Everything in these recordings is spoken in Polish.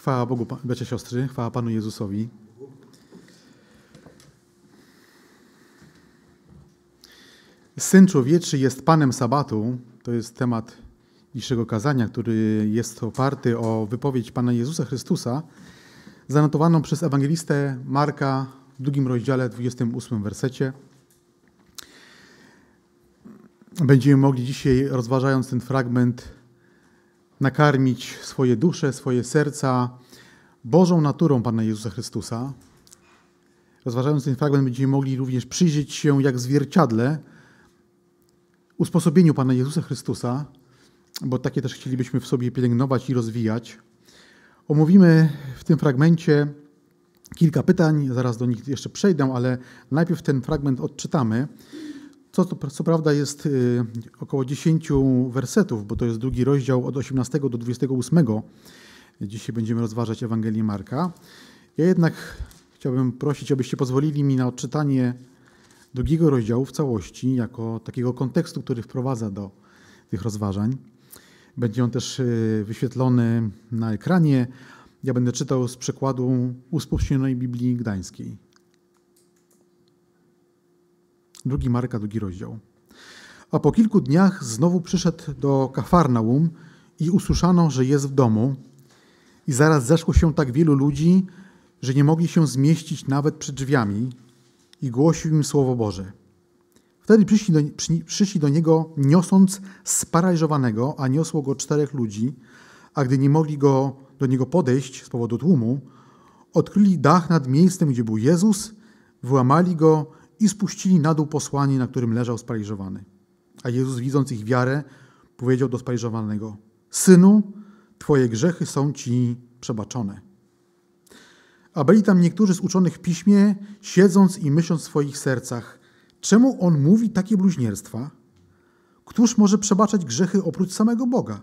Chwała Bogu, bracia siostry, chwała Panu Jezusowi. Syn człowieczy jest Panem Sabatu. To jest temat dzisiejszego kazania, który jest oparty o wypowiedź Pana Jezusa Chrystusa, zanotowaną przez ewangelistę Marka w drugim rozdziale, 28 wersecie. Będziemy mogli dzisiaj, rozważając ten fragment, nakarmić swoje dusze, swoje serca Bożą naturą Pana Jezusa Chrystusa. Rozważając ten fragment, będziemy mogli również przyjrzeć się jak zwierciadle usposobieniu Pana Jezusa Chrystusa, bo takie też chcielibyśmy w sobie pielęgnować i rozwijać. Omówimy w tym fragmencie kilka pytań, zaraz do nich jeszcze przejdę, ale najpierw ten fragment odczytamy. Co, co prawda jest y, około 10 wersetów, bo to jest drugi rozdział od 18 do 28. Dzisiaj będziemy rozważać Ewangelię Marka. Ja jednak chciałbym prosić, abyście pozwolili mi na odczytanie drugiego rozdziału w całości, jako takiego kontekstu, który wprowadza do tych rozważań. Będzie on też y, wyświetlony na ekranie. Ja będę czytał z przekładu Uspółcznionej Biblii Gdańskiej. Drugi Marka, drugi rozdział. A po kilku dniach znowu przyszedł do Kafarnaum i usłyszano, że jest w domu. I zaraz zeszło się tak wielu ludzi, że nie mogli się zmieścić nawet przed drzwiami i głosił im Słowo Boże. Wtedy przyszli do, przy, przyszli do niego niosąc sparaliżowanego, a niosło go czterech ludzi, a gdy nie mogli go do niego podejść z powodu tłumu, odkryli dach nad miejscem, gdzie był Jezus, wyłamali go i spuścili na dół posłanie, na którym leżał sparaliżowany. A Jezus, widząc ich wiarę, powiedział do sparaliżowanego: Synu, Twoje grzechy są Ci przebaczone. A byli tam niektórzy z uczonych w piśmie, siedząc i myśląc w swoich sercach: Czemu on mówi takie bluźnierstwa? Któż może przebaczać grzechy oprócz samego Boga?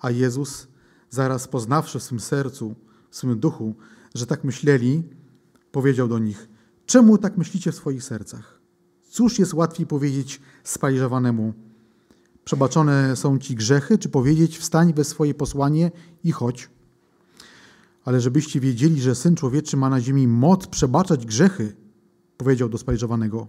A Jezus, zaraz poznawszy w swym sercu, w swym duchu, że tak myśleli, powiedział do nich: Czemu tak myślicie w swoich sercach? Cóż jest łatwiej powiedzieć spaliżowanemu: Przebaczone są ci grzechy, czy powiedzieć: Wstań we swoje posłanie i chodź? Ale żebyście wiedzieli, że syn człowieczy ma na ziemi moc przebaczać grzechy, powiedział do spaliżowanego: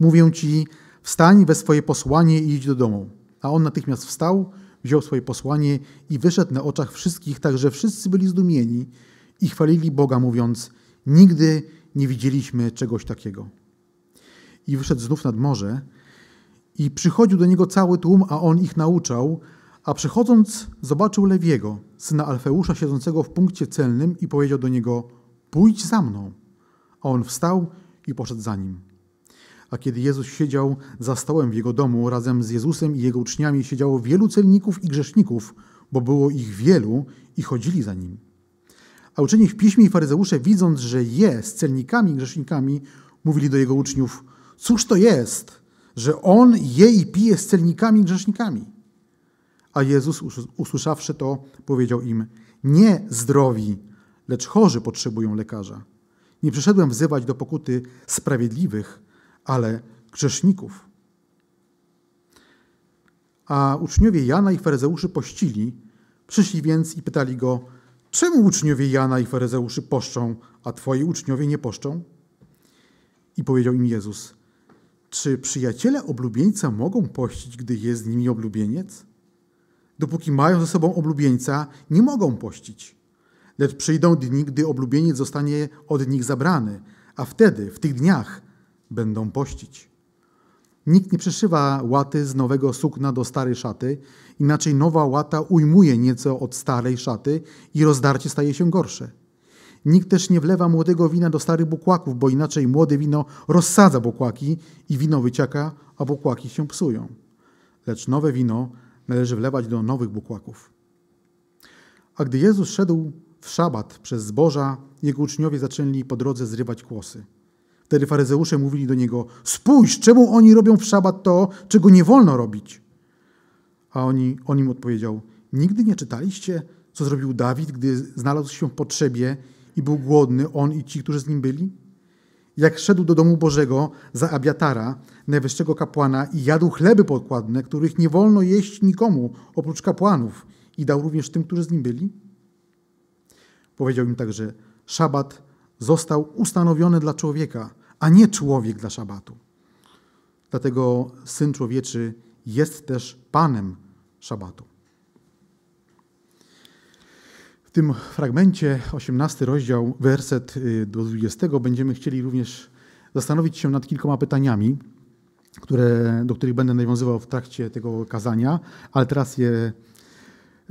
Mówię ci, wstań we swoje posłanie i idź do domu. A on natychmiast wstał, wziął swoje posłanie i wyszedł na oczach wszystkich, tak że wszyscy byli zdumieni i chwalili Boga, mówiąc: Nigdy nie widzieliśmy czegoś takiego. I wyszedł znów nad morze i przychodził do niego cały tłum, a on ich nauczał, a przychodząc zobaczył Lewiego, syna Alfeusza, siedzącego w punkcie celnym i powiedział do niego, pójdź za mną. A on wstał i poszedł za nim. A kiedy Jezus siedział za stołem w jego domu, razem z Jezusem i jego uczniami siedziało wielu celników i grzeszników, bo było ich wielu i chodzili za nim. A uczeni w piśmie i faryzeusze, widząc, że je z celnikami grzesznikami, mówili do jego uczniów, cóż to jest, że on je i pije z celnikami grzesznikami? A Jezus, usłyszawszy to, powiedział im, nie zdrowi, lecz chorzy potrzebują lekarza. Nie przyszedłem wzywać do pokuty sprawiedliwych, ale grzeszników. A uczniowie Jana i faryzeuszy pościli, przyszli więc i pytali go, czemu uczniowie Jana i faryzeuszy poszczą, a twoi uczniowie nie poszczą? I powiedział im Jezus, czy przyjaciele oblubieńca mogą pościć, gdy jest z nimi oblubieniec? Dopóki mają ze sobą oblubieńca, nie mogą pościć. Lecz przyjdą dni, gdy oblubieniec zostanie od nich zabrany, a wtedy, w tych dniach, będą pościć. Nikt nie przeszywa łaty z nowego sukna do starej szaty, inaczej nowa łata ujmuje nieco od starej szaty i rozdarcie staje się gorsze. Nikt też nie wlewa młodego wina do starych bukłaków, bo inaczej młode wino rozsadza bukłaki i wino wyciaka, a bukłaki się psują. Lecz nowe wino należy wlewać do nowych bukłaków. A gdy Jezus szedł w szabat przez zboża, jego uczniowie zaczęli po drodze zrywać kłosy. Wtedy faryzeusze mówili do niego: Spójrz, czemu oni robią w szabat to, czego nie wolno robić? A oni, on im odpowiedział: Nigdy nie czytaliście, co zrobił Dawid, gdy znalazł się w potrzebie i był głodny, on i ci, którzy z nim byli? Jak szedł do domu Bożego za Abiatara, najwyższego kapłana, i jadł chleby podkładne, których nie wolno jeść nikomu oprócz kapłanów, i dał również tym, którzy z nim byli? Powiedział im także: Szabat został ustanowiony dla człowieka, a nie człowiek dla szabatu. Dlatego syn człowieczy jest też panem szabatu. W tym fragmencie, 18 rozdział, werset y, do 20, będziemy chcieli również zastanowić się nad kilkoma pytaniami, które, do których będę nawiązywał w trakcie tego kazania, ale teraz je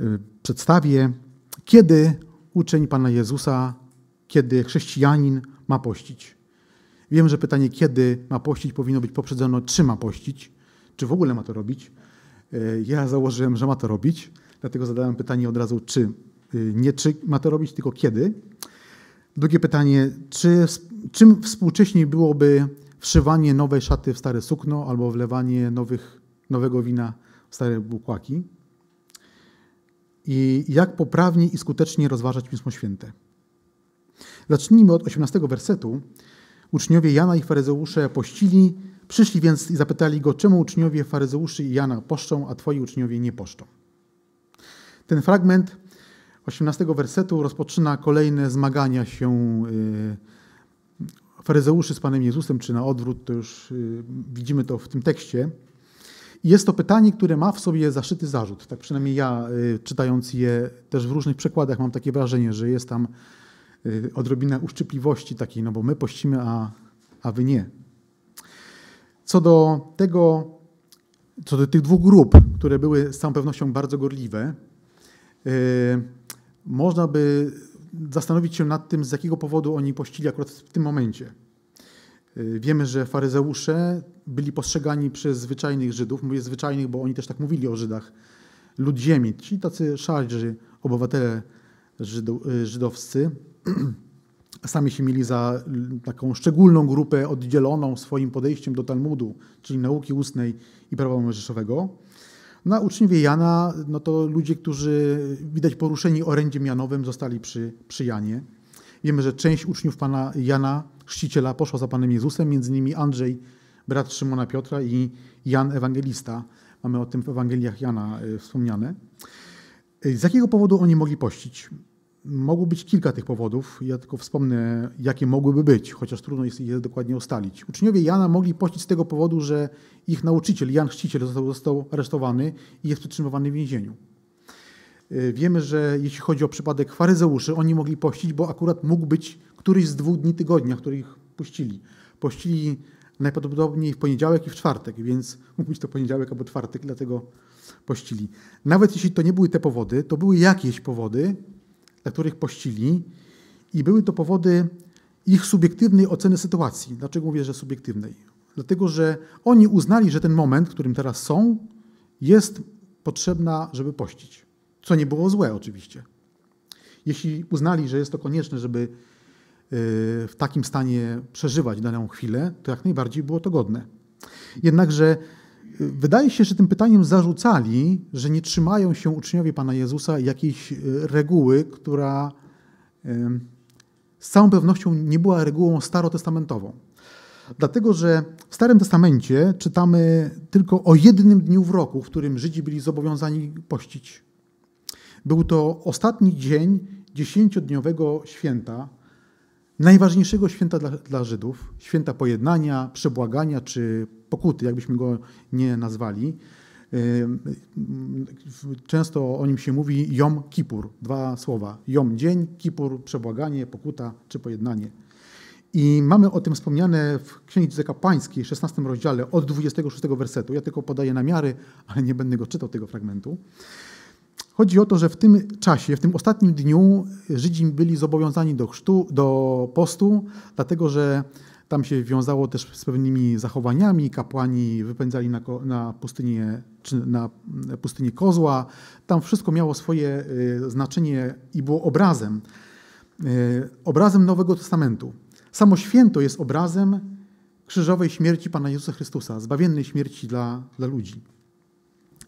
y, przedstawię. Kiedy uczeń Pana Jezusa, kiedy chrześcijanin ma pościć? Wiem, że pytanie, kiedy ma pościć, powinno być poprzedzone, czy ma pościć, czy w ogóle ma to robić. Y, ja założyłem, że ma to robić, dlatego zadałem pytanie od razu, czy Y, nie czy ma to robić, tylko kiedy. Drugie pytanie, czy, czym współcześnie byłoby wszywanie nowej szaty w stare sukno albo wlewanie nowych, nowego wina w stare bukłaki? I jak poprawnie i skutecznie rozważać Pismo Święte? Zacznijmy od 18 wersetu. Uczniowie Jana i faryzeusze pościli, przyszli więc i zapytali go, czemu uczniowie faryzeuszy i Jana poszczą, a twoi uczniowie nie poszczą. Ten fragment 18 wersetu rozpoczyna kolejne zmagania się y, faryzeuszy z Panem Jezusem, czy na odwrót, to już y, widzimy to w tym tekście. I jest to pytanie, które ma w sobie zaszyty zarzut. Tak przynajmniej ja, y, czytając je też w różnych przekładach, mam takie wrażenie, że jest tam odrobina uszczypliwości takiej, no bo my pościmy, a, a wy nie. Co do tego, co do tych dwóch grup, które były z całą pewnością bardzo gorliwe, można by zastanowić się nad tym, z jakiego powodu oni pościli akurat w tym momencie. Y, wiemy, że faryzeusze byli postrzegani przez zwyczajnych Żydów, mówię zwyczajnych, bo oni też tak mówili o Żydach, lud ziemi, tacy szarzy, obywatele y, żydowscy, sami się mieli za taką szczególną grupę oddzieloną swoim podejściem do Talmudu, czyli nauki ustnej i prawa mojżeszowego. No uczniowie Jana, no to ludzie, którzy widać poruszeni orędziem janowym, zostali przy, przy Janie. Wiemy, że część uczniów pana Jana, chrzciciela, poszła za Panem Jezusem, między innymi Andrzej, brat Szymona Piotra i Jan Ewangelista. Mamy o tym w Ewangeliach Jana e, wspomniane. E, z jakiego powodu oni mogli pościć? Mogło być kilka tych powodów. Ja tylko wspomnę, jakie mogłyby być, chociaż trudno jest je dokładnie ustalić. Uczniowie Jana mogli pościć z tego powodu, że ich nauczyciel, Jan Chrzciciel, został, został aresztowany i jest przetrzymywany w więzieniu. Y, wiemy, że jeśli chodzi o przypadek faryzeuszy, oni mogli pościć, bo akurat mógł być któryś z dwóch dni tygodnia, których puścili. Pościli najprawdopodobniej w poniedziałek i w czwartek, więc mógł być to poniedziałek albo czwartek, dlatego pościli. Nawet jeśli to nie były te powody, to były jakieś powody, dla których pościli i były to powody ich subiektywnej oceny sytuacji. Dlaczego mówię, że subiektywnej? Dlatego, że oni uznali, że ten moment, w którym teraz są, jest potrzebna, żeby pościć. Co nie było złe oczywiście. Jeśli uznali, że jest to konieczne, żeby y, w takim stanie przeżywać daną chwilę, to jak najbardziej było to godne. Jednakże Wydaje się, że tym pytaniem zarzucali, że nie trzymają się uczniowie Pana Jezusa jakiejś e, reguły, która z całą pewnością nie była regułą starotestamentową. Dlatego, że w Starym Testamencie czytamy tylko o jednym dniu w roku, w którym Żydzi byli zobowiązani pościć. Był to ostatni dzień dziesięciodniowego święta, najważniejszego święta dla, dla Żydów, święta pojednania, przebłagania czy pokuty, jakbyśmy go nie nazwali. Często o nim się mówi Jom Kippur, dwa słowa. Jom dzień, Kippur przebłaganie, pokuta czy pojednanie. I mamy o tym wspomniane w Księdze Kapłańskiej, 16 rozdziale, od 26 wersetu. Ja tylko podaję namiary, ale nie będę go czytał, tego fragmentu. Chodzi o to, że w tym czasie, w tym ostatnim dniu Żydzi byli zobowiązani do chrztu, do postu, dlatego że tam się wiązało też z pewnymi zachowaniami. Kapłani wypędzali na, na, pustynię, czy na pustynię kozła. Tam wszystko miało swoje y, znaczenie i było obrazem. Y, obrazem Nowego Testamentu. Samo święto jest obrazem krzyżowej śmierci Pana Jezusa Chrystusa, zbawiennej śmierci dla, dla ludzi.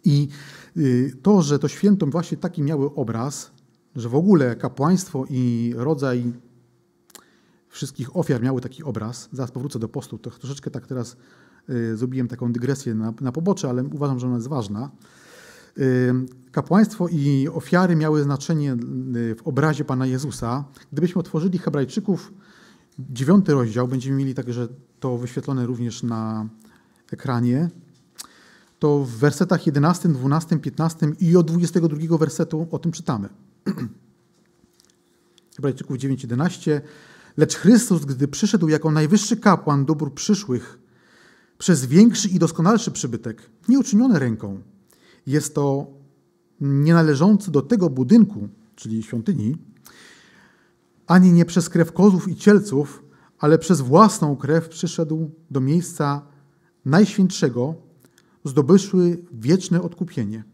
I y, to, że to święto właśnie taki miały obraz, że w ogóle kapłaństwo i rodzaj wszystkich ofiar miały taki obraz. Zaraz powrócę do postu. To troszeczkę tak teraz y, zrobiłem taką dygresję na, na pobocze, ale uważam, że ona jest ważna. Kapłaństwo i ofiary miały znaczenie w obrazie Pana Jezusa. Gdybyśmy otworzyli Hebrajczyków, dziewiąty rozdział, będziemy mieli także to wyświetlone również na ekranie, to w wersetach 11, 12, 15 i od 22 wersetu o tym czytamy. Hebrajczyków 9, 11. Lecz Chrystus, gdy przyszedł jako najwyższy kapłan dóbr przyszłych, przez większy i doskonalszy przybytek, nie uczyniony ręką, jest to nienależący do tego budynku, czyli świątyni, ani nie przez krew kozów i cielców, ale przez własną krew przyszedł do miejsca najświętszego, zdobywszy wieczne odkupienie.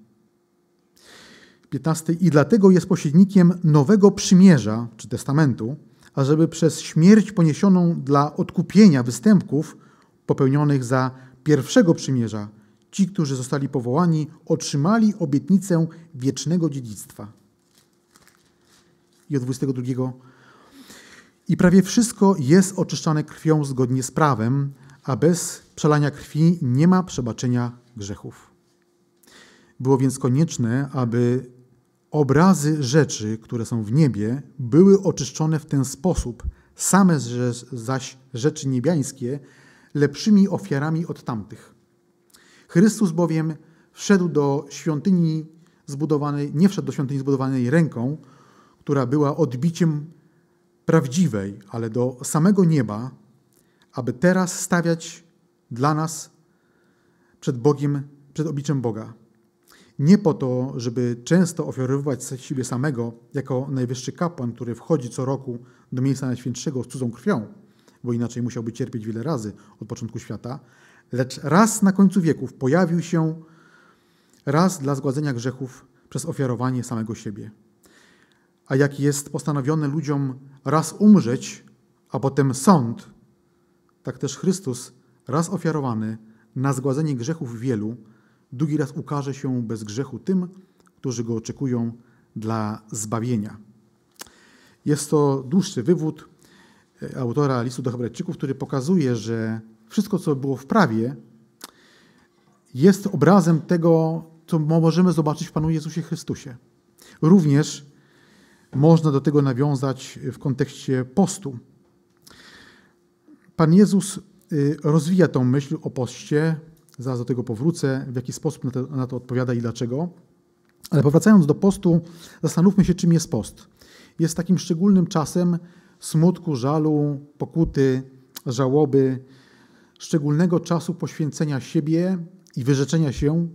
15. I dlatego jest pośrednikiem nowego przymierza, czy testamentu, ażeby przez śmierć poniesioną dla odkupienia występków popełnionych za pierwszego przymierza ci, którzy zostali powołani, otrzymali obietnicę wiecznego dziedzictwa. I od 22. I prawie wszystko jest oczyszczane krwią zgodnie z prawem, a bez przelania krwi nie ma przebaczenia grzechów. Było więc konieczne, aby obrazy rzeczy, które są w niebie, były oczyszczone w ten sposób, same zaś rzeczy niebiańskie lepszymi ofiarami od tamtych. Chrystus bowiem wszedł do świątyni zbudowanej, nie wszedł do świątyni zbudowanej ręką, która była odbiciem prawdziwej, ale do samego nieba, aby teraz stawiać dla nas przed Bogiem, przed obliczem Boga. Nie po to, żeby często ofiarowywać siebie samego jako najwyższy kapłan, który wchodzi co roku do miejsca najświętszego z cudzą krwią, bo inaczej musiałby cierpieć wiele razy od początku świata, lecz raz na końcu wieków pojawił się raz dla zgładzenia grzechów przez ofiarowanie samego siebie. A jak jest postanowione ludziom raz umrzeć, a potem sąd, tak też Chrystus, raz ofiarowany na zgładzenie grzechów wielu, drugi raz ukaże się bez grzechu tym, którzy go oczekują dla zbawienia. Jest to dłuższy wywód e, autora listu do Hebrajczyków, który pokazuje, że wszystko, co było w prawie, jest obrazem tego, co możemy zobaczyć w Panu Jezusie Chrystusie. Również można do tego nawiązać w kontekście postu. Pan Jezus rozwija tą myśl o poście, zaraz do tego powrócę, w jaki sposób na to, na to odpowiada i dlaczego. Ale powracając do postu, zastanówmy się, czym jest post. Jest takim szczególnym czasem smutku, żalu, pokuty, żałoby, szczególnego czasu poświęcenia siebie i wyrzeczenia się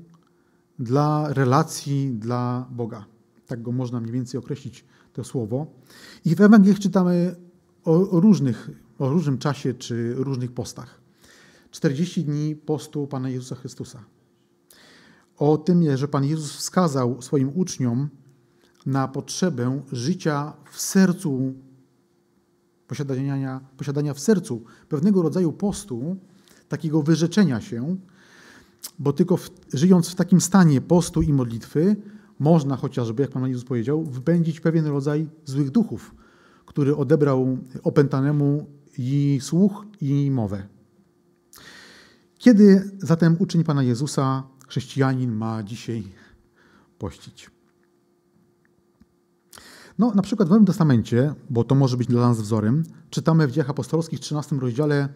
dla relacji dla Boga. Tak go można mniej więcej określić to słowo. I w Ewangelii czytamy o różnych, o różnym czasie czy różnych postach. 40 dni postu Pana Jezusa Chrystusa. O tym, że Pan Jezus wskazał swoim uczniom na potrzebę życia w sercu, posiadania, posiadania w sercu pewnego rodzaju postu, takiego wyrzeczenia się, bo tylko w, żyjąc w takim stanie postu i modlitwy, można chociażby, jak Pan Jezus powiedział, wypędzić pewien rodzaj złych duchów, który odebrał opętanemu i słuch, i mowę. Kiedy zatem uczeń Pana Jezusa, chrześcijanin, ma dzisiaj pościć? No, na przykład w Nowym Testamencie, bo to może być dla nas wzorem, czytamy w Dziejach Apostolskich, 13 rozdziale,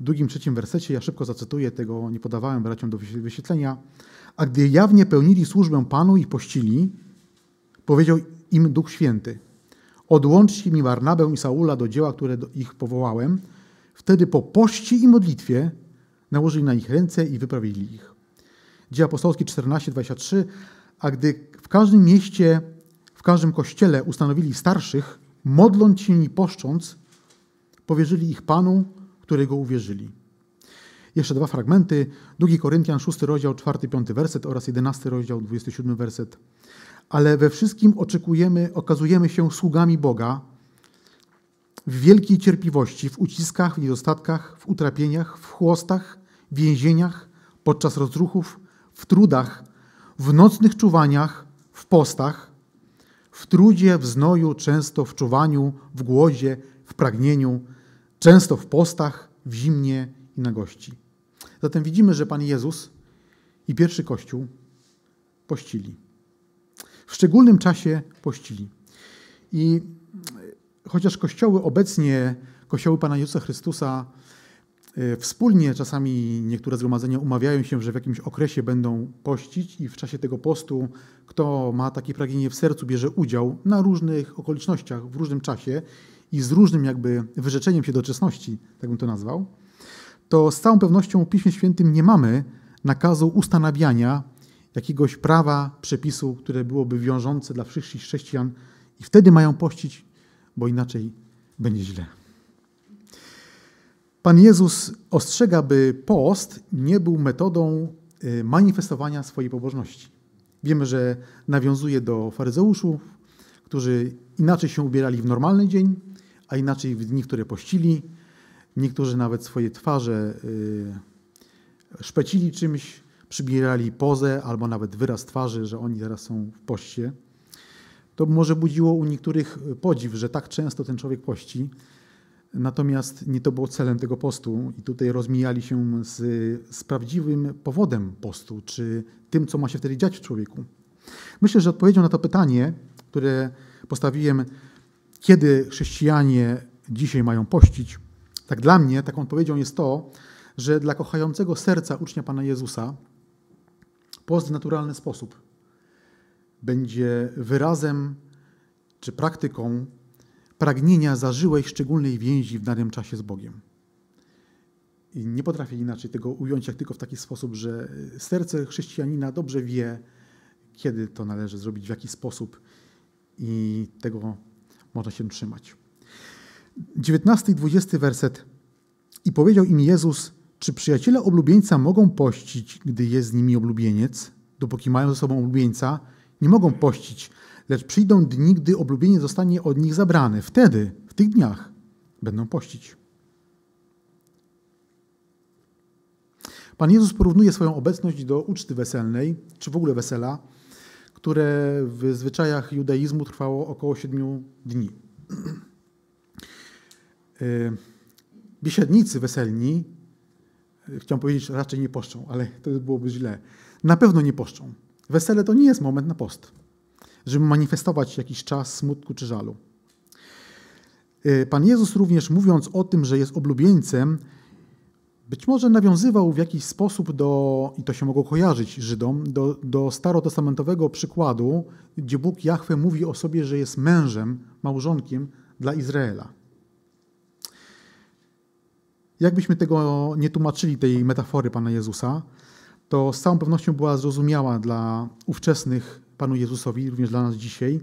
drugim, trzecim wersecie, ja szybko zacytuję, tego nie podawałem braciom do wyświetlenia. A gdy jawnie pełnili służbę Panu i pościli, powiedział im Duch Święty: Odłączcie mi Barnabę i Saula do dzieła, które do ich powołałem. Wtedy po pości i modlitwie nałożyli na nich ręce i wyprawili ich. Dzieje apostolskie 14:23. A gdy w każdym mieście, w każdym kościele ustanowili starszych, modląc się i poszcząc, powierzyli ich Panu, którego uwierzyli. Jeszcze dwa fragmenty. 2 Koryntian, 6 rozdział, 4-5 werset oraz 11 rozdział, 27 werset. Ale we wszystkim oczekujemy, okazujemy się sługami Boga w wielkiej cierpliwości, w uciskach, w niedostatkach, w utrapieniach, w chłostach, więzieniach, podczas rozruchów, w trudach, w nocnych czuwaniach, w postach, w trudzie, w znoju, często w czuwaniu, w głodzie, w pragnieniu, często w postach, w zimnie i na gości. Zatem widzimy, że Pan Jezus i pierwszy Kościół pościli. W szczególnym czasie pościli. I chociaż kościoły obecnie, kościoły Pana Jezusa Chrystusa, e, wspólnie czasami niektóre zgromadzenia umawiają się, że w jakimś okresie będą pościć i w czasie tego postu, kto ma takie pragnienie w sercu, bierze udział na różnych okolicznościach, w różnym czasie i z różnym jakby wyrzeczeniem się doczesności, tak bym to nazwał, to z całą pewnością w Piśmie Świętym nie mamy nakazu ustanawiania jakiegoś prawa, przepisu, które byłoby wiążące dla wszystkich chrześcijan i wtedy mają pościć, bo inaczej będzie źle. Pan Jezus ostrzega, by post nie był metodą y, manifestowania swojej pobożności. Wiemy, że nawiązuje do faryzeuszów, którzy inaczej się ubierali w normalny dzień, a inaczej w dni, które pościli. Niektórzy nawet swoje twarze y, szpecili czymś, przybierali pozę albo nawet wyraz twarzy, że oni teraz są w poście. To może budziło u niektórych podziw, że tak często ten człowiek pości. Natomiast nie to było celem tego postu i tutaj rozmijali się z, z prawdziwym powodem postu, czy tym, co ma się wtedy dziać w człowieku. Myślę, że odpowiedzią na to pytanie, które postawiłem, kiedy chrześcijanie dzisiaj mają pościć, tak dla mnie taką odpowiedzią jest to, że dla kochającego serca ucznia Pana Jezusa post w naturalny sposób będzie wyrazem czy praktyką pragnienia zażyłej szczególnej więzi w danym czasie z Bogiem. I nie potrafię inaczej tego ująć, jak tylko w taki sposób, że serce chrześcijanina dobrze wie, kiedy to należy zrobić, w jaki sposób i tego można się trzymać. 19 i 20 werset. I powiedział im Jezus, czy przyjaciele oblubieńca mogą pościć, gdy jest z nimi oblubieniec? Dopóki mają ze sobą oblubieńca, nie mogą pościć, lecz przyjdą dni, gdy oblubienie zostanie od nich zabrane. Wtedy, w tych dniach, będą pościć. Pan Jezus porównuje swoją obecność do uczty weselnej, czy w ogóle wesela, które w zwyczajach judaizmu trwało około siedmiu dni. E, biesiadnicy weselni, chciałem powiedzieć, raczej nie poszczą, ale to byłoby źle. Na pewno nie poszczą. Wesele to nie jest moment na post, żeby manifestować jakiś czas smutku czy żalu. E, Pan Jezus również mówiąc o tym, że jest oblubieńcem, być może nawiązywał w jakiś sposób do, i to się mogło kojarzyć Żydom, do, do starotestamentowego przykładu, gdzie Bóg Jahwe mówi o sobie, że jest mężem, małżonkiem dla Izraela. Jakbyśmy tego nie tłumaczyli, tej metafory Pana Jezusa, to z całą pewnością była zrozumiała dla ówczesnych Panu Jezusowi, również dla nas dzisiaj,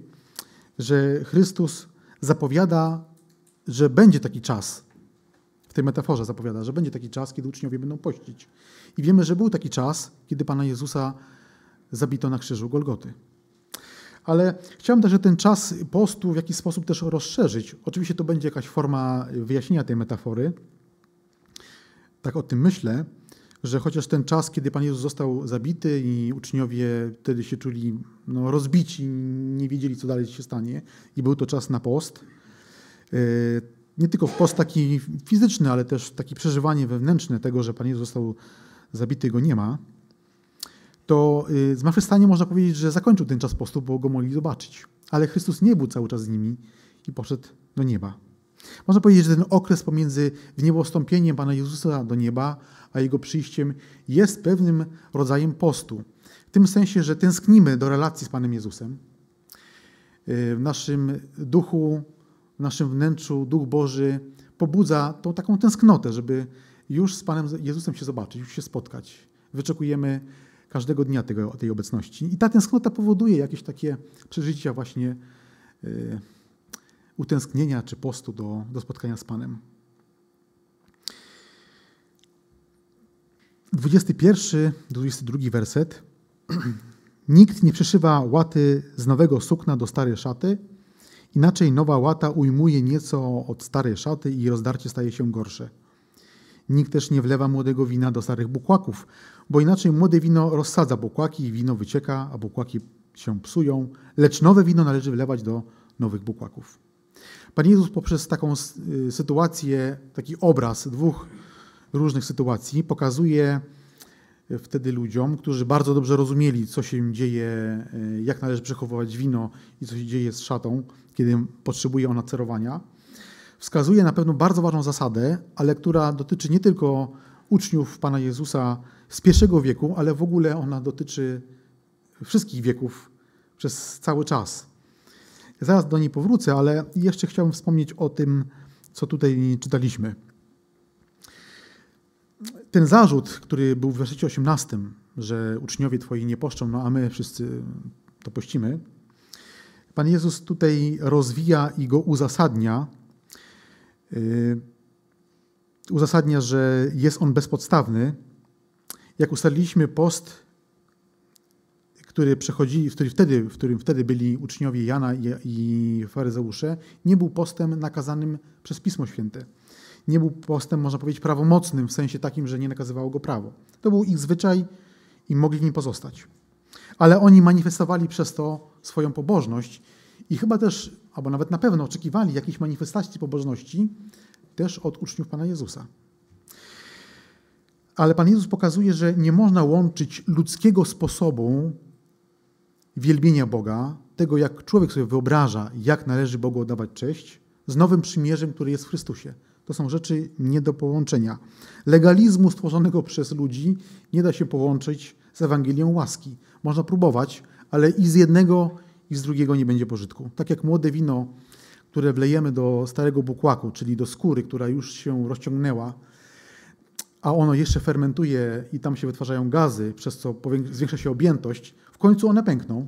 że Chrystus zapowiada, że będzie taki czas, w tej metaforze zapowiada, że będzie taki czas, kiedy uczniowie będą pościć. I wiemy, że był taki czas, kiedy Pana Jezusa zabito na krzyżu Golgoty. Ale chciałem też ten czas postu w jakiś sposób też rozszerzyć. Oczywiście to będzie jakaś forma wyjaśnienia tej metafory, tak o tym myślę, że chociaż ten czas, kiedy Pan Jezus został zabity i uczniowie wtedy się czuli no, rozbici, nie wiedzieli, co dalej się stanie, i był to czas na post, e, nie tylko w post taki fizyczny, ale też taki przeżywanie wewnętrzne tego, że Pan Jezus został zabity, go nie ma, to e, zmartwychwstanie można powiedzieć, że zakończył ten czas postu, bo go mogli zobaczyć. Ale Chrystus nie był cały czas z nimi i poszedł do nieba. Można powiedzieć, że ten okres pomiędzy wniebostąpieniem Pana Jezusa do nieba, a Jego przyjściem jest pewnym rodzajem postu. W tym sensie, że tęsknimy do relacji z Panem Jezusem. W naszym duchu, w naszym wnętrzu Duch Boży pobudza tą taką tęsknotę, żeby już z Panem Jezusem się zobaczyć, już się spotkać. Wyczekujemy każdego dnia tego, tej obecności. I ta tęsknota powoduje jakieś takie przeżycia właśnie y, utęsknienia czy postu do, do spotkania z Panem. 21 22 werset. Nikt nie przeszywa łaty z nowego sukna do starej szaty, inaczej nowa łata ujmuje nieco od starej szaty i rozdarcie staje się gorsze. Nikt też nie wlewa młodego wina do starych bukłaków, bo inaczej młode wino rozsadza bukłaki i wino wycieka, a bukłaki się psują, lecz nowe wino należy wlewać do nowych bukłaków. Pan Jezus poprzez taką y, sytuację, taki obraz dwóch różnych sytuacji pokazuje wtedy ludziom, którzy bardzo dobrze rozumieli, co się dzieje, e, jak należy przechowywać wino i co się dzieje z szatą, kiedy potrzebuje ona cerowania, wskazuje na pewną bardzo ważną zasadę, ale która dotyczy nie tylko uczniów Pana Jezusa z pierwszego wieku, ale w ogóle ona dotyczy wszystkich wieków przez cały czas. Zaraz do niej powrócę, ale jeszcze chciałbym wspomnieć o tym, co tutaj czytaliśmy. Ten zarzut, który był w wersecie 18, że uczniowie Twoi nie poszczą, no a my wszyscy to pościmy, Pan Jezus tutaj rozwija i go uzasadnia. Yy, uzasadnia, że jest on bezpodstawny. Jak ustaliliśmy, post, który przechodzi, który wtedy, w którym wtedy byli uczniowie Jana i, i faryzeusze, nie był postem nakazanym przez Pismo Święte nie był postem, można powiedzieć, prawomocnym w sensie takim, że nie nakazywało go prawo. To był ich zwyczaj i mogli w nim pozostać. Ale oni manifestowali przez to swoją pobożność i chyba też, albo nawet na pewno oczekiwali jakiejś manifestacji pobożności też od uczniów Pana Jezusa. Ale Pan Jezus pokazuje, że nie można łączyć ludzkiego sposobu wielbienia Boga, tego jak człowiek sobie wyobraża, jak należy Bogu oddawać cześć, z nowym przymierzem, który jest w Chrystusie. To są rzeczy nie do połączenia. Legalizmu stworzonego przez ludzi nie da się połączyć z Ewangelią łaski. Można próbować, ale i z jednego, i z drugiego nie będzie pożytku. Tak jak młode wino, które wlejemy do starego bukłaku, czyli do skóry, która już się rozciągnęła, a ono jeszcze fermentuje i tam się wytwarzają gazy, przez co zwiększa się objętość, w końcu one pękną.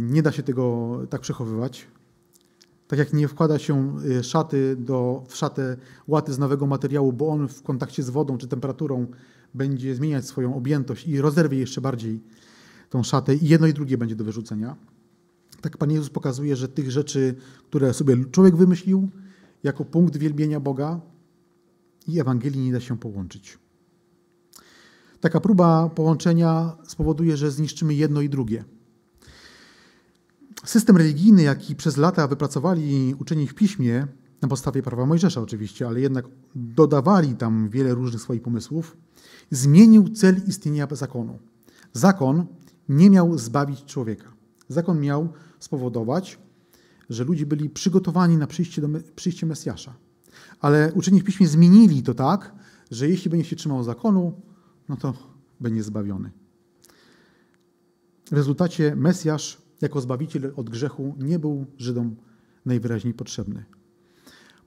Nie da się tego tak przechowywać. Tak jak nie wkłada się y, szaty do, w szatę łaty z nowego materiału, bo on w kontakcie z wodą czy temperaturą będzie zmieniać swoją objętość i rozerwie jeszcze bardziej tą szatę i jedno i drugie będzie do wyrzucenia. Tak Pan Jezus pokazuje, że tych rzeczy, które sobie człowiek wymyślił jako punkt wielbienia Boga i Ewangelii nie da się połączyć. Taka próba połączenia spowoduje, że zniszczymy jedno i drugie. System religijny, jaki przez lata wypracowali uczeni w piśmie, na podstawie prawa Mojżesza oczywiście, ale jednak dodawali tam wiele różnych swoich pomysłów, zmienił cel istnienia zakonu. Zakon nie miał zbawić człowieka. Zakon miał spowodować, że ludzie byli przygotowani na przyjście, do, przyjście Mesjasza. Ale uczeni w piśmie zmienili to tak, że jeśli będzie się trzymał zakonu, no to będzie zbawiony. W rezultacie Mesjasz jako zbawiciel od grzechu nie był Żydom najwyraźniej potrzebny.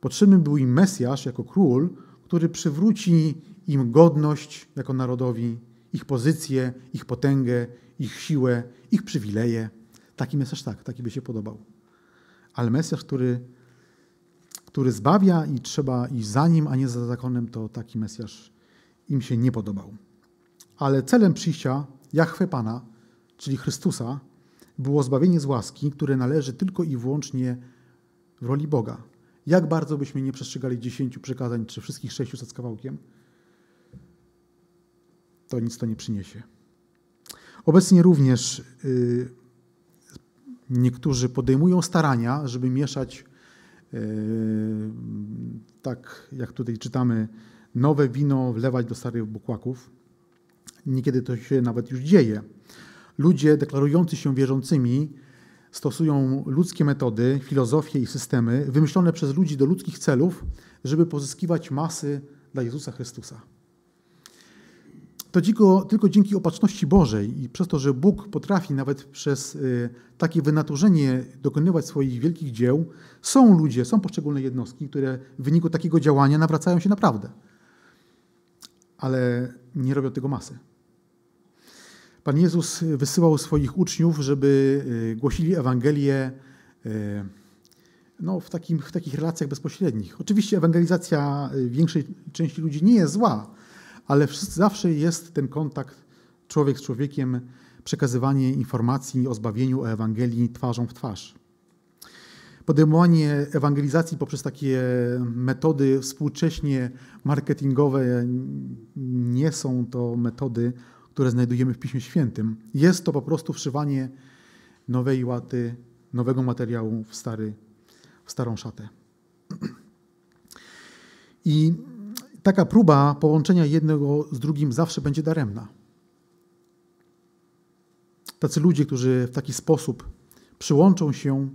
Potrzebny był im Mesjasz jako król, który przywróci im godność jako narodowi, ich pozycję, ich potęgę, ich siłę, ich przywileje. Taki Mesjasz tak, taki by się podobał. Ale Mesjasz, który, który zbawia i trzeba iść za nim, a nie za zakonem, to taki Mesjasz im się nie podobał. Ale celem przyjścia Jahwe Pana, czyli Chrystusa, było zbawienie z łaski, które należy tylko i wyłącznie w roli Boga. Jak bardzo byśmy nie przestrzegali dziesięciu przykazań, czy wszystkich sześciuset z kawałkiem, to nic to nie przyniesie. Obecnie również yy, niektórzy podejmują starania, żeby mieszać, tak jak tutaj czytamy, nowe wino wlewać do starych bukłaków. Niekiedy to się nawet już dzieje. Ludzie deklarujący się wierzącymi stosują ludzkie metody, filozofię i systemy wymyślone przez ludzi do ludzkich celów, żeby pozyskiwać masy dla Jezusa Chrystusa. To tylko, tylko dzięki opatrzności Bożej i przez to, że Bóg potrafi nawet przez y, takie wynaturzenie dokonywać swoich wielkich dzieł, są ludzie, są poszczególne jednostki, które w wyniku takiego działania nawracają się naprawdę. Ale nie robią tego masy. Pan Jezus wysyłał swoich uczniów, żeby y, głosili Ewangelię y, no, w, takim, w takich relacjach bezpośrednich. Oczywiście ewangelizacja większej części ludzi nie jest zła, ale zawsze jest ten kontakt człowiek z człowiekiem, przekazywanie informacji o zbawieniu, o Ewangelii twarzą w twarz. Podejmowanie ewangelizacji poprzez takie metody współcześnie marketingowe nie są to metody, które znajdujemy w Piśmie Świętym. Jest to po prostu wszywanie nowej łaty, nowego materiału w, stary, w starą szatę. I taka próba połączenia jednego z drugim zawsze będzie daremna. Tacy ludzie, którzy w taki sposób przyłączą się,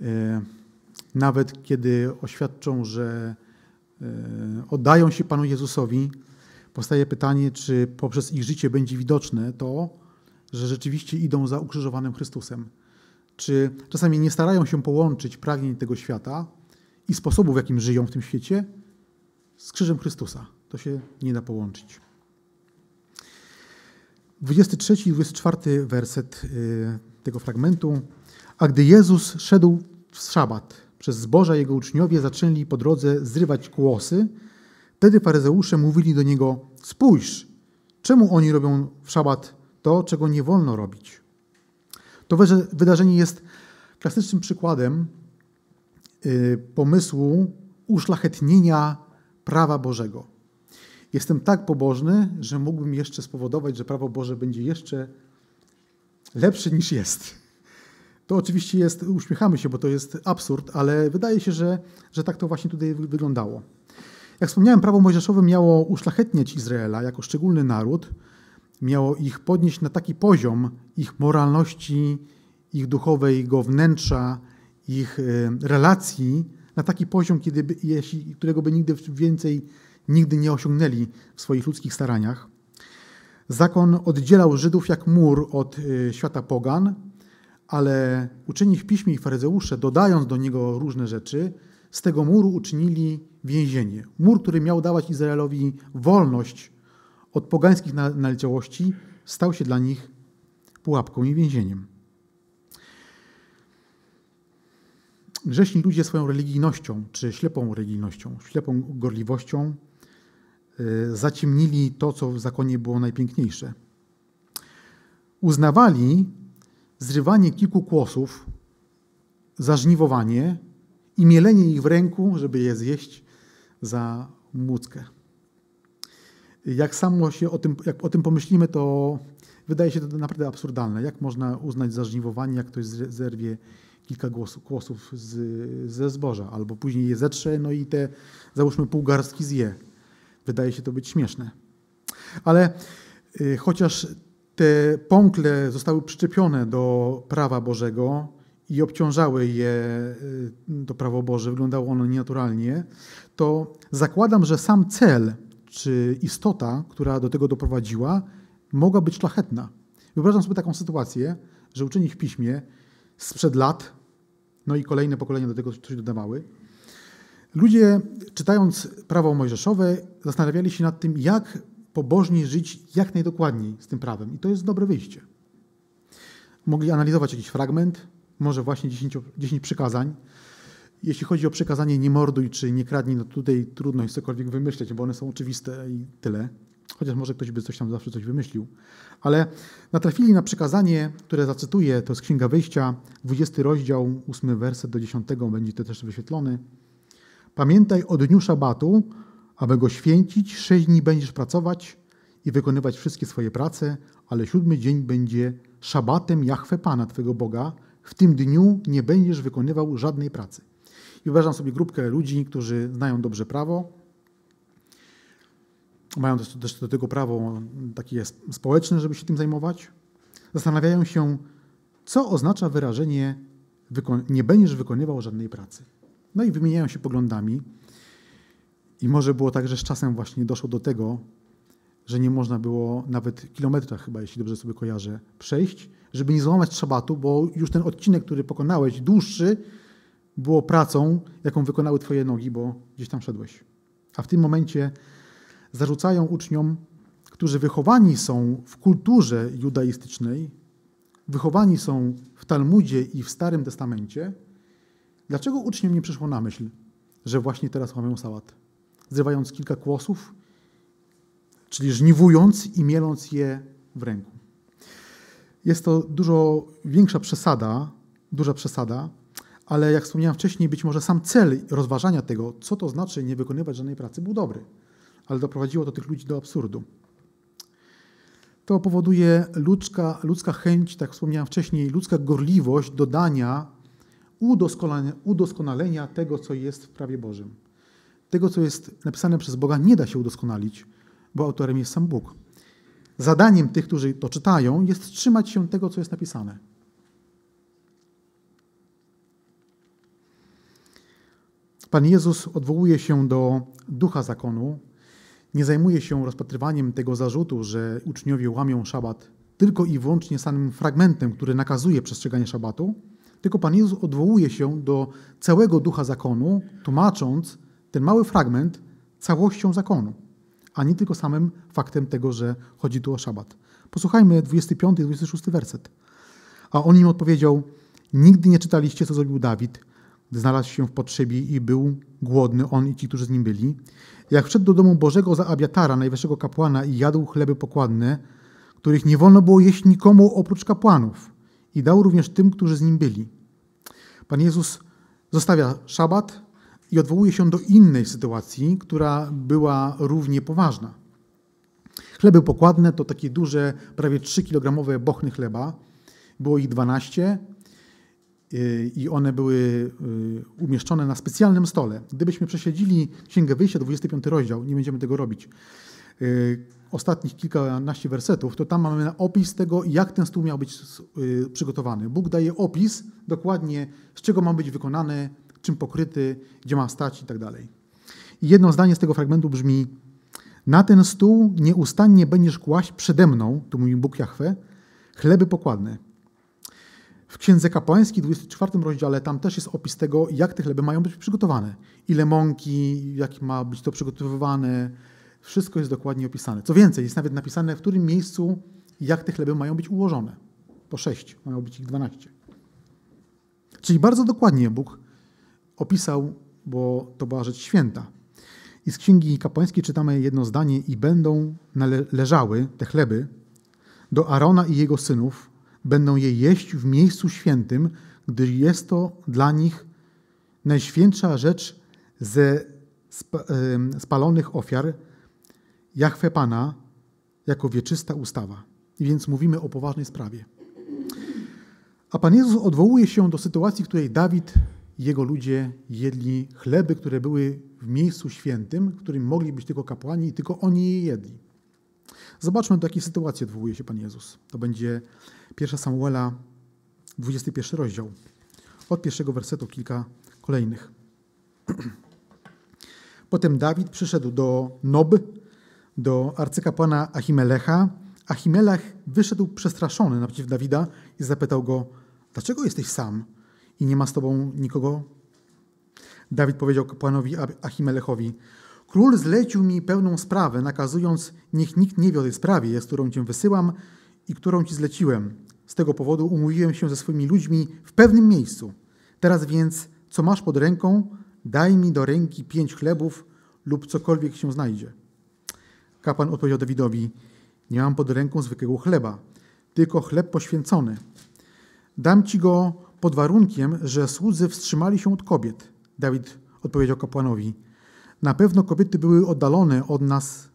e, nawet kiedy oświadczą, że e, oddają się Panu Jezusowi, powstaje pytanie, czy poprzez ich życie będzie widoczne to, że rzeczywiście idą za ukrzyżowanym Chrystusem. Czy czasami nie starają się połączyć pragnień tego świata i sposobu, w jakim żyją w tym świecie, z krzyżem Chrystusa. To się nie da połączyć. 23 i 24 werset y, tego fragmentu. A gdy Jezus szedł w szabat, przez zboża jego uczniowie zaczęli po drodze zrywać kłosy, wtedy faryzeusze mówili do niego: Spójrz, czemu oni robią w szabat to, czego nie wolno robić? To wydarzenie jest klasycznym przykładem y, pomysłu uszlachetnienia prawa Bożego. Jestem tak pobożny, że mógłbym jeszcze spowodować, że prawo Boże będzie jeszcze lepsze niż jest. To oczywiście jest, uśmiechamy się, bo to jest absurd, ale wydaje się, że, że tak to właśnie tutaj wyglądało. Jak wspomniałem, prawo mojżeszowe miało uszlachetniać Izraela jako szczególny naród, miało ich podnieść na taki poziom ich moralności, ich duchowego wnętrza, ich e, relacji, na taki poziom, kiedy by, jeśli, którego by nigdy więcej nigdy nie osiągnęli w swoich ludzkich staraniach. Zakon oddzielał Żydów jak mur od e, świata pogan, ale uczeni w piśmie i faryzeusze, dodając do niego różne rzeczy, z tego muru uczynili więzienie. Mur, który miał dawać Izraelowi wolność od pogańskich naleciałości, stał się dla nich pułapką i więzieniem. Grzeszni ludzie swoją religijnością, czy ślepą religijnością, ślepą gorliwością y, zaciemnili to, co w zakonie było najpiękniejsze. Uznawali zrywanie kilku kłosów za żniwowanie i mielenie ich w ręku, żeby je zjeść za młódzkę. Jak samo się o tym, jak o tym pomyślimy, to wydaje się to naprawdę absurdalne. Jak można uznać za żniwowanie, jak ktoś zerwie kilka głosów, głosów z, ze zboża, albo później je zetrze, no i te, załóżmy, pół garstki zje. Wydaje się to być śmieszne. Ale y, chociaż te pąkle zostały przyczepione do prawa Bożego i obciążały je y, to prawo Boże, wyglądało ono nienaturalnie, to zakładam, że sam cel czy istota, która do tego doprowadziła, mogła być szlachetna. Wyobrażam sobie taką sytuację, że uczeni w piśmie sprzed lat, no i kolejne pokolenia do tego coś dodawały, ludzie czytając prawo mojżeszowe zastanawiali się nad tym, jak pobożnie żyć jak najdokładniej z tym prawem. I to jest dobre wyjście. Mogli analizować jakiś fragment, może właśnie 10, 10 przykazań. Jeśli chodzi o przykazanie nie morduj czy nie kradnij, no tutaj trudno jest cokolwiek wymyśleć, bo one są oczywiste i tyle. Chociaż może ktoś by coś tam zawsze coś wymyślił. Ale natrafili na przykazanie, które zacytuję, to jest Księga Wyjścia, 20 rozdział, 8 werset do 10, będzie to też wyświetlony. Pamiętaj o dniu szabatu, aby go święcić, sześć dni będziesz pracować i wykonywać wszystkie swoje prace, ale siódmy dzień będzie szabatem Jahwe Pana, Twego Boga. W tym dniu nie będziesz wykonywał żadnej pracy. I uważam sobie grupkę ludzi, którzy znają dobrze prawo, mają też do tego prawo takie społeczne, żeby się tym zajmować. Zastanawiają się, co oznacza wyrażenie nie będziesz wykonywał żadnej pracy. No i wymieniają się poglądami. I może było tak, że z czasem właśnie doszło do tego, że nie można było nawet kilometra chyba, jeśli dobrze sobie kojarzę, przejść, żeby nie złamać szabatu, bo już ten odcinek, który pokonałeś, dłuższy, było pracą, jaką wykonały twoje nogi, bo gdzieś tam szedłeś. A w tym momencie zarzucają uczniom, którzy wychowani są w kulturze judaistycznej, wychowani są w Talmudzie i w Starym Testamencie, dlaczego uczniom nie przyszło na myśl, że właśnie teraz łamią sałat? zrywając kilka kłosów, czyli żniwując i mieląc je w ręku. Jest to dużo większa przesada, duża przesada, ale jak wspomniałem wcześniej, być może sam cel rozważania tego, co to znaczy nie wykonywać żadnej pracy, był dobry, ale doprowadziło to tych ludzi do absurdu. To powoduje ludzka, ludzka chęć, tak wspomniałem wcześniej, ludzka gorliwość dodania udoskonalenia, udoskonalenia tego, co jest w prawie Bożym tego, co jest napisane przez Boga, nie da się udoskonalić, bo autorem jest sam Bóg. Zadaniem tych, którzy to czytają, jest trzymać się tego, co jest napisane. Pan Jezus odwołuje się do ducha zakonu, nie zajmuje się rozpatrywaniem tego zarzutu, że uczniowie łamią szabat tylko i wyłącznie samym fragmentem, który nakazuje przestrzeganie szabatu, tylko Pan Jezus odwołuje się do całego ducha zakonu, tłumacząc ten mały fragment całością zakonu, a nie tylko samym faktem tego, że chodzi tu o szabat. Posłuchajmy 25 i 26 werset. A on im odpowiedział: Nigdy nie czytaliście, co zrobił Dawid, gdy znalazł się w potrzebie i był głodny, on i ci, którzy z nim byli. Jak wszedł do domu Bożego za Abiatara, najwyższego kapłana, i jadł chleby pokładne, których nie wolno było jeść nikomu oprócz kapłanów, i dał również tym, którzy z nim byli. Pan Jezus zostawia szabat i odwołuje się do innej sytuacji, która była równie poważna. Chleby pokładne to takie duże, prawie 3-kilogramowe bochny chleba. Było ich 12 y, i one były y, umieszczone na specjalnym stole. Gdybyśmy prześledzili Księgę Wyjścia, 25 rozdział, nie będziemy tego robić, y, ostatnich kilkanaście wersetów, to tam mamy opis tego, jak ten stół miał być przygotowany. Bóg daje opis dokładnie, z czego ma być wykonany, czym pokryty, gdzie ma stać i tak dalej. I jedno zdanie z tego fragmentu brzmi: Na ten stół nieustannie będziesz kłaść przede mną, tu mówi Bóg Jahwe, chleby pokładne. W Księdze Kapłańskiej, 24 rozdziale, tam też jest opis tego, jak te chleby mają być przygotowane. Ile mąki, jak ma być to przygotowywane. Wszystko jest dokładnie opisane. Co więcej, jest nawet napisane, w którym miejscu, jak te chleby mają być ułożone. Po sześć, mają być ich dwanaście. Czyli bardzo dokładnie Bóg opisał, bo to była rzecz święta. I z Księgi Kapłańskiej czytamy jedno zdanie i będą leżały te chleby do Arona i jego synów, będą je jeść w miejscu świętym, gdyż jest to dla nich najświętsza rzecz ze spalonych ofiar Jachwę Pana jako wieczysta ustawa. I więc mówimy o poważnej sprawie. A Pan Jezus odwołuje się do sytuacji, w której Dawid jego ludzie jedli chleby, które były w miejscu świętym, w którym mogli być tylko kapłani i tylko oni je jedli. Zobaczmy, do jakiej sytuacji odwołuje się Pan Jezus. To będzie 1 Samuela, 21 rozdział. Od pierwszego wersetu kilka kolejnych. Potem Dawid przyszedł do Nob, do arcykapłana Achimelecha. Achimelech wyszedł przestraszony naprzeciw Dawida i zapytał go, dlaczego jesteś sam? i nie ma z tobą nikogo? Dawid powiedział kapłanowi Achimelechowi, król zlecił mi pełną sprawę, nakazując, niech nikt nie wie o tej sprawie, z którą cię wysyłam i którą ci zleciłem. Z tego powodu umówiłem się ze swoimi ludźmi w pewnym miejscu. Teraz więc, co masz pod ręką, daj mi do ręki pięć chlebów lub cokolwiek się znajdzie. Kapłan odpowiedział Dawidowi, nie mam pod ręką zwykłego chleba, tylko chleb poświęcony. Dam ci go pod warunkiem, że słudzy wstrzymali się od kobiet. Dawid odpowiedział kapłanowi: Na pewno kobiety były oddalone od nas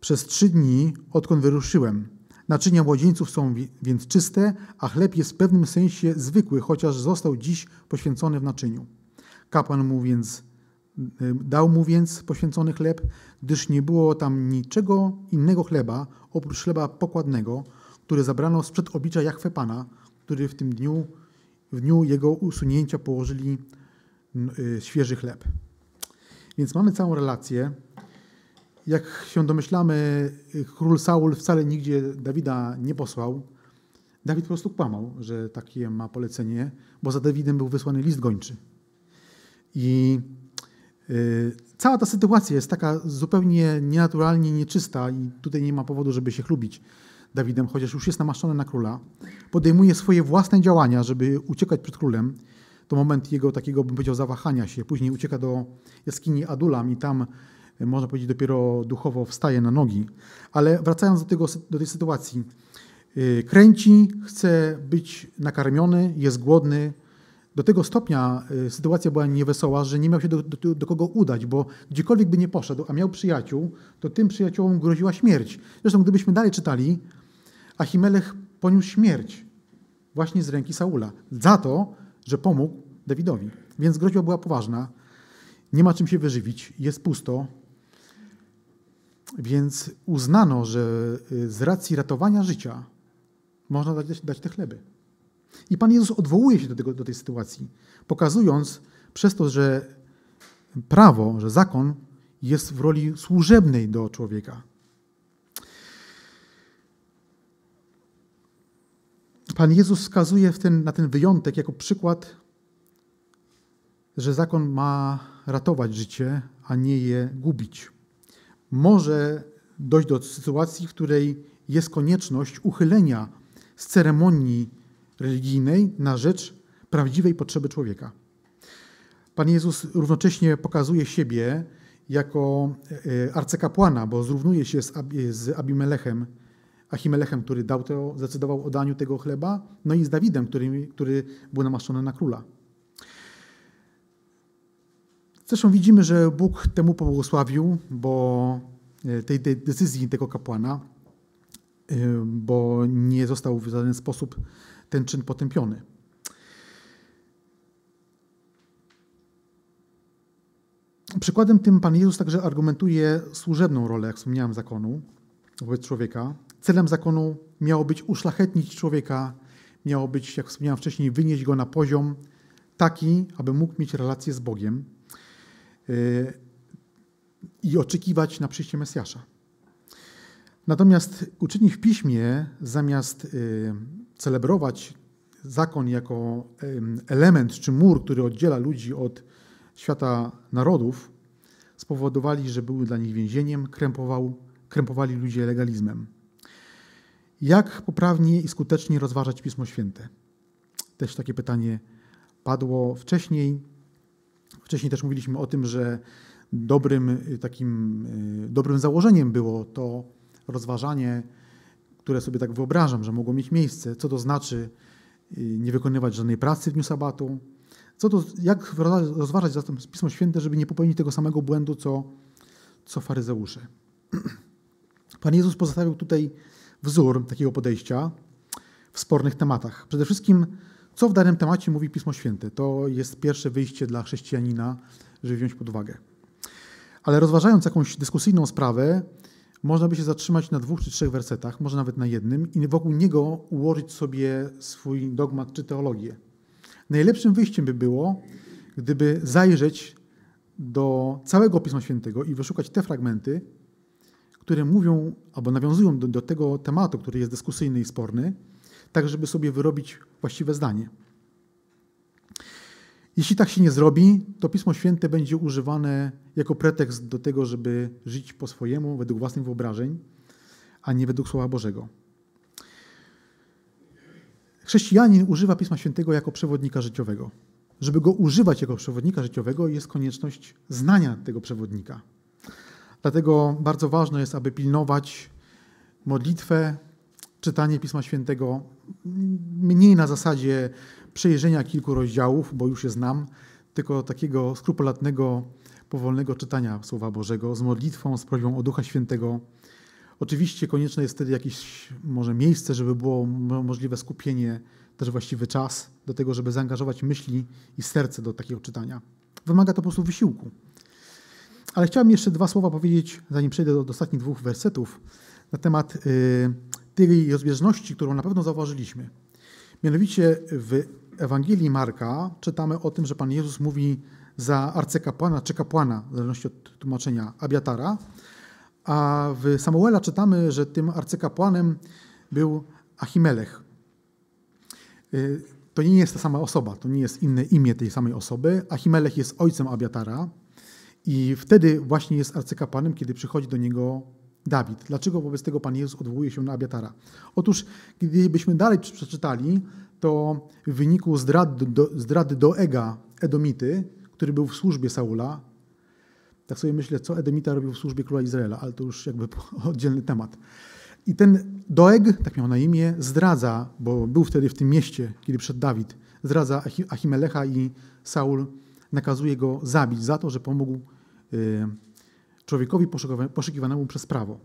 przez trzy dni, odkąd wyruszyłem. Naczynia młodzieńców są więc czyste, a chleb jest w pewnym sensie zwykły, chociaż został dziś poświęcony w naczyniu. Kapłan mu więc y, dał mu więc poświęcony chleb, gdyż nie było tam niczego innego chleba, oprócz chleba pokładnego, który zabrano sprzed oblicza Jachwe Pana, który w tym dniu w dniu jego usunięcia położyli y, świeży chleb. Więc mamy całą relację. Jak się domyślamy, król Saul wcale nigdzie Dawida nie posłał. Dawid po prostu kłamał, że takie ma polecenie, bo za Dawidem był wysłany list gończy. I y, cała ta sytuacja jest taka zupełnie nienaturalnie nieczysta i tutaj nie ma powodu, żeby się chlubić. Dawidem, chociaż już jest namaszczony na króla, podejmuje swoje własne działania, żeby uciekać przed królem. To moment jego takiego, bym powiedział, zawahania się. Później ucieka do jaskini Adulam i tam, można powiedzieć, dopiero duchowo wstaje na nogi. Ale wracając do, tego, do tej sytuacji. E, kręci, chce być nakarmiony, jest głodny. Do tego stopnia e, sytuacja była niewesoła, że nie miał się do, do, do, kogo udać, bo gdziekolwiek by nie poszedł, a miał przyjaciół, to tym przyjaciołom groziła śmierć. Zresztą, gdybyśmy dalej czytali, Achimelech poniósł śmierć właśnie z ręki Saula za to, że pomógł Dawidowi. Więc groźba była poważna. nie ma czym się wyżywić, jest pusto, więc uznano, że y, z racji ratowania życia można dać, dać te chleby. I Pan Jezus odwołuje się do, tego, do tej sytuacji, pokazując przez to, że prawo, że zakon jest w roli służebnej do człowieka. Pan Jezus wskazuje ten, na ten wyjątek jako przykład, że zakon ma ratować życie, a nie je gubić. Może dojść do sytuacji, w której jest konieczność uchylenia z ceremonii religijnej na rzecz prawdziwej potrzeby człowieka. Pan Jezus równocześnie pokazuje siebie jako e, arcykapłana, bo zrównuje się z Abimelechem, Achimelechem, który dał to, zdecydował o daniu tego chleba, no i z Dawidem, który, który był namaszczony na króla. Zresztą widzimy, że Bóg temu pobłogosławił, bo e, tej, tej decyzji tego kapłana, e, bo nie został w żaden sposób ten czyn potępiony. Przykładem tym Pan Jezus także argumentuje służebną rolę, jak wspomniałem, zakonu wobec człowieka. Celem zakonu miało być uszlachetnić człowieka, miało być, jak wspomniałem wcześniej, wynieść go na poziom taki, aby mógł mieć relację z Bogiem i oczekiwać na przyjście Mesjasza. Natomiast uczyni w piśmie, zamiast yy, celebrować zakon jako yy, element czy mur, który oddziela ludzi od świata narodów, spowodowali, że były dla nich więzieniem, krępował, krępowali ludzie legalizmem. Jak poprawnie i skutecznie rozważać Pismo Święte? Też takie pytanie padło wcześniej. Wcześniej też mówiliśmy o tym, że dobrym takim dobrym założeniem było to rozważanie, które sobie tak wyobrażam, że mogło mieć miejsce, co to znaczy nie wykonywać żadnej pracy w dniu sabatu, co to, jak rozważać zatem Pismo Święte, żeby nie popełnić tego samego błędu, co, co faryzeusze. Pan Jezus pozostawił tutaj wzór takiego podejścia w spornych tematach. Przede wszystkim, co w danym temacie mówi Pismo Święte. To jest pierwsze wyjście dla chrześcijanina, żeby wziąć pod uwagę. Ale rozważając jakąś dyskusyjną sprawę, można by się zatrzymać na dwóch czy trzech wersetach, może nawet na jednym, i wokół niego ułożyć sobie swój dogmat czy teologię. Najlepszym wyjściem by było, gdyby zajrzeć do całego Pisma Świętego i wyszukać te fragmenty, które mówią albo nawiązują do, do tego tematu, który jest dyskusyjny i sporny, tak żeby sobie wyrobić właściwe zdanie. Jeśli tak się nie zrobi, to Pismo Święte będzie używane jako pretekst do tego, żeby żyć po swojemu, według własnych wyobrażeń, a nie według Słowa Bożego. Chrześcijanin używa Pisma Świętego jako przewodnika życiowego. Żeby go używać jako przewodnika życiowego, jest konieczność znania tego przewodnika. Dlatego bardzo ważne jest, aby pilnować modlitwę, czytanie Pisma Świętego mniej na zasadzie przejrzenia kilku rozdziałów, bo już je znam, tylko takiego skrupulatnego, powolnego czytania Słowa Bożego z modlitwą, z prośbą o Ducha Świętego Oczywiście konieczne jest wtedy jakieś może miejsce, żeby było możliwe skupienie, też właściwy czas do tego, żeby zaangażować myśli i serce do takiego czytania. Wymaga to po prostu wysiłku. Ale chciałem jeszcze dwa słowa powiedzieć, zanim przejdę do, do ostatnich dwóch wersetów, na temat y, tej rozbieżności, którą na pewno zauważyliśmy. Mianowicie w Ewangelii Marka czytamy o tym, że Pan Jezus mówi za arcykapłana czy kapłana, w zależności od tłumaczenia, Abiatara, a w Samuela czytamy, że tym arcykapłanem był Achimelech. Y, to nie jest ta sama osoba, to nie jest inne imię tej samej osoby. Achimelech jest ojcem Abiatara i wtedy właśnie jest arcykapłanem, kiedy przychodzi do niego Dawid. Dlaczego wobec tego Pan Jezus odwołuje się na Abiatara? Otóż, gdybyśmy dalej przeczytali, to w wyniku zdrady do, zdrady do Ega, Edomity, który był w służbie Saula, tak sobie myślę, co Edemita robił w służbie króla Izraela, ale to już jakby oddzielny temat. I ten Doeg, tak miał na imię, zdradza, bo był wtedy w tym mieście, kiedy przed Dawid, zdradza Achimelecha i Saul nakazuje go zabić za to, że pomógł y, człowiekowi poszukiwanemu przez prawo.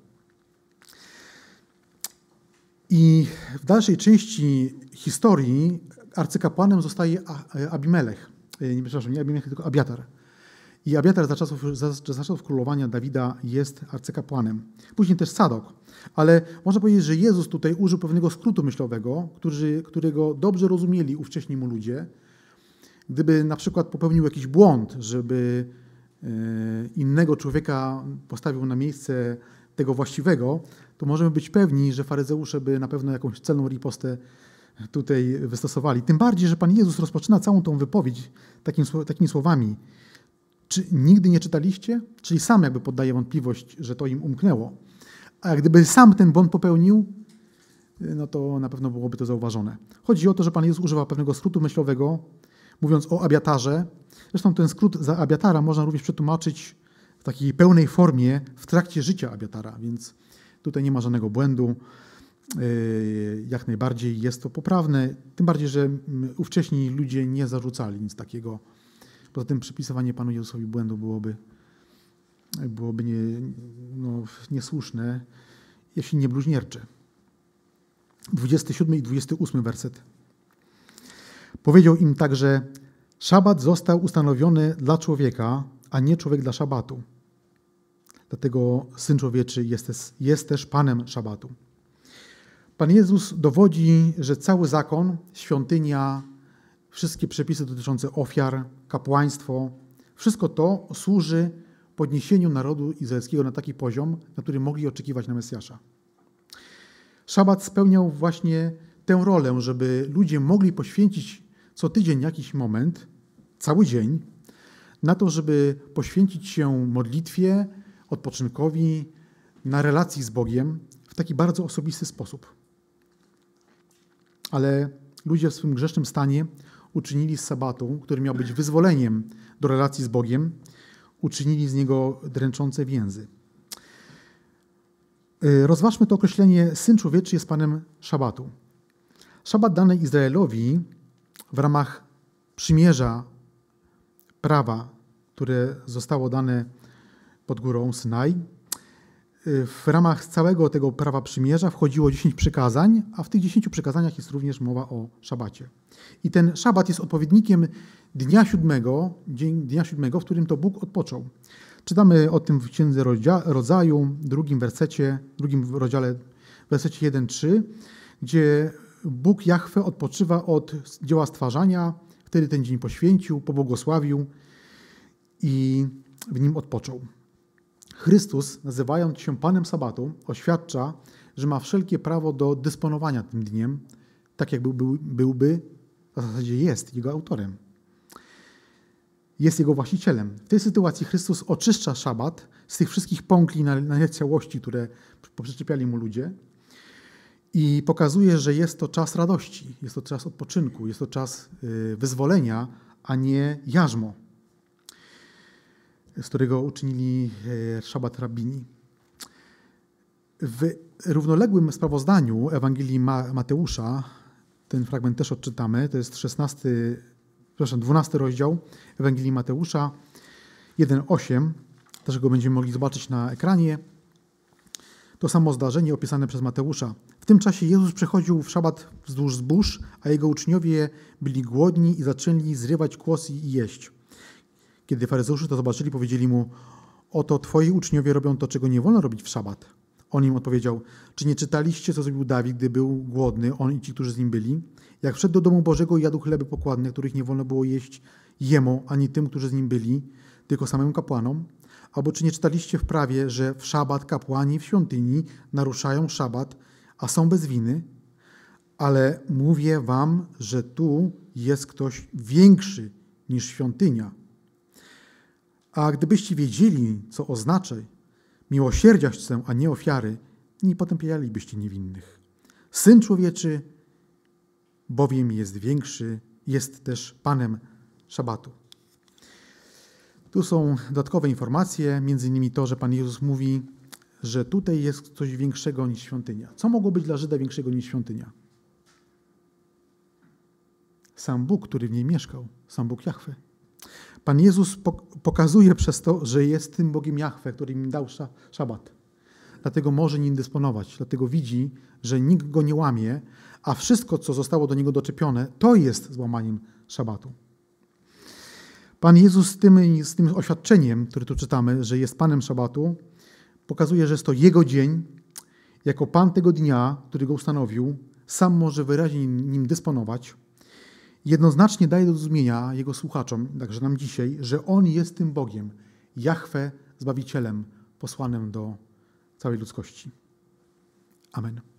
I w dalszej części historii arcykapłanem zostaje Abimelech. Y, nie, przepraszam, nie Abimelech, tylko Abiatar. I Abiatar za czasów, za, za czasów królowania Dawida jest arcykapłanem. Później też Sadok. Ale można powiedzieć, że Jezus tutaj użył pewnego skrótu myślowego, który, którego dobrze rozumieli ówcześni mu ludzie. Gdyby na przykład popełnił jakiś błąd, żeby e, innego człowieka postawił na miejsce tego właściwego, to możemy być pewni, że faryzeusze by na pewno jakąś celną ripostę tutaj wystosowali. Tym bardziej, że Pan Jezus rozpoczyna całą tą wypowiedź takim, takimi słowami. Czy nigdy nie czytaliście? Czyli sam jakby poddaje wątpliwość, że to im umknęło. A gdyby sam ten błąd popełnił, no to na pewno byłoby to zauważone. Chodzi o to, że Pan Jezus używa pewnego skrótu myślowego, mówiąc o abiatarze. Zresztą ten skrót za abiatara można również przetłumaczyć w takiej pełnej formie w trakcie życia abiatara, więc tutaj nie ma żadnego błędu. Yy, jak najbardziej jest to poprawne, tym bardziej, że ówcześni ludzie nie zarzucali nic takiego. Poza tym przypisywanie Panu Jezusowi błędu byłoby, byłoby nie, no, niesłuszne, jeśli nie bluźniercze. 27 i 28 werset. Powiedział im także, szabat został ustanowiony dla człowieka, a nie człowiek dla szabatu. Dlatego Syn Człowieczy jest, jest też Panem szabatu. Pan Jezus dowodzi, że cały zakon, świątynia, wszystkie przepisy dotyczące ofiar, kapłaństwo, wszystko to służy podniesieniu narodu izraelskiego na taki poziom, na który mogli oczekiwać na Mesjasza. Szabat spełniał właśnie tę rolę, żeby ludzie mogli poświęcić co tydzień jakiś moment, cały dzień, na to, żeby poświęcić się modlitwie, odpoczynkowi, na relacji z Bogiem w taki bardzo osobisty sposób. Ale ludzie w swym grzesznym stanie uczynili z sabatu, który miał być wyzwoleniem do relacji z Bogiem, uczynili z niego dręczące więzy. Y, rozważmy to określenie Syn Człowieczy jest Panem Szabatu. Szabat dany Izraelowi w ramach przymierza prawa, które zostało dane pod górą Synaj, w ramach całego tego prawa przymierza wchodziło 10 przykazań, a w tych 10 przykazaniach jest również mowa o szabacie. I ten szabat jest odpowiednikiem dnia siódmego, dnia siódmego, w którym to Bóg odpoczął. Czytamy o tym w Księdze Rodzaju, drugim wersecie, drugim rozdziale, wersecie 1-3, gdzie Bóg Jahwe odpoczywa od dzieła stwarzania, wtedy ten dzień poświęcił, pobłogosławił i w nim odpoczął. Chrystus, nazywając się Panem Sabatu, oświadcza, że ma wszelkie prawo do dysponowania tym dniem, tak jak byłby, byłby w zasadzie jest jego autorem. Jest jego właścicielem. W tej sytuacji Chrystus oczyszcza szabat z tych wszystkich pąkli na, na które poprzyczepiali mu ludzie i pokazuje, że jest to czas radości, jest to czas odpoczynku, jest to czas y, wyzwolenia, a nie jarzmo z którego uczynili e, szabat rabini. W równoległym sprawozdaniu Ewangelii Mateusza, ten fragment też odczytamy, to jest 16, przepraszam, 12 rozdział Ewangelii Mateusza 1,8, też go będziemy mogli zobaczyć na ekranie. To samo zdarzenie opisane przez Mateusza. W tym czasie Jezus przechodził w szabat wzdłuż zbóż, a jego uczniowie byli głodni i zaczęli zrywać kłosy i jeść. Kiedy faryzeusze to zobaczyli, powiedzieli mu: Oto twoi uczniowie robią to, czego nie wolno robić w szabat. On im odpowiedział: Czy nie czytaliście, co zrobił Dawid, gdy był głodny, on i ci, którzy z nim byli? Jak wszedł do domu Bożego i jadł chleby pokładne, których nie wolno było jeść jemu, ani tym, którzy z nim byli, tylko samym kapłanom? Albo czy nie czytaliście w prawie, że w szabat kapłani w świątyni naruszają szabat, a są bez winy? Ale mówię wam, że tu jest ktoś większy niż świątynia. A gdybyście wiedzieli, co oznacza miłosierdzia chcę, a nie ofiary, nie potępialibyście niewinnych. Syn człowieczy bowiem jest większy, jest też Panem Szabatu. Tu są dodatkowe informacje, między innymi to, że Pan Jezus mówi, że tutaj jest coś większego niż świątynia. Co mogło być dla Żyda większego niż świątynia? Sam Bóg, który w niej mieszkał, sam Bóg Jahwe. Pan Jezus pokazuje przez to, że jest tym Bogiem Jahwe, który im dał szabat. Dlatego może nim dysponować, dlatego widzi, że nikt go nie łamie, a wszystko, co zostało do niego doczepione, to jest złamaniem szabatu. Pan Jezus z tym, z tym oświadczeniem, które tu czytamy, że jest Panem Szabatu, pokazuje, że jest to Jego dzień. Jako Pan tego dnia, który go ustanowił, sam może wyraźnie nim dysponować. Jednoznacznie daje do zrozumienia Jego słuchaczom, także nam dzisiaj, że On jest tym Bogiem, Jahwe, Zbawicielem, posłanym do całej ludzkości. Amen.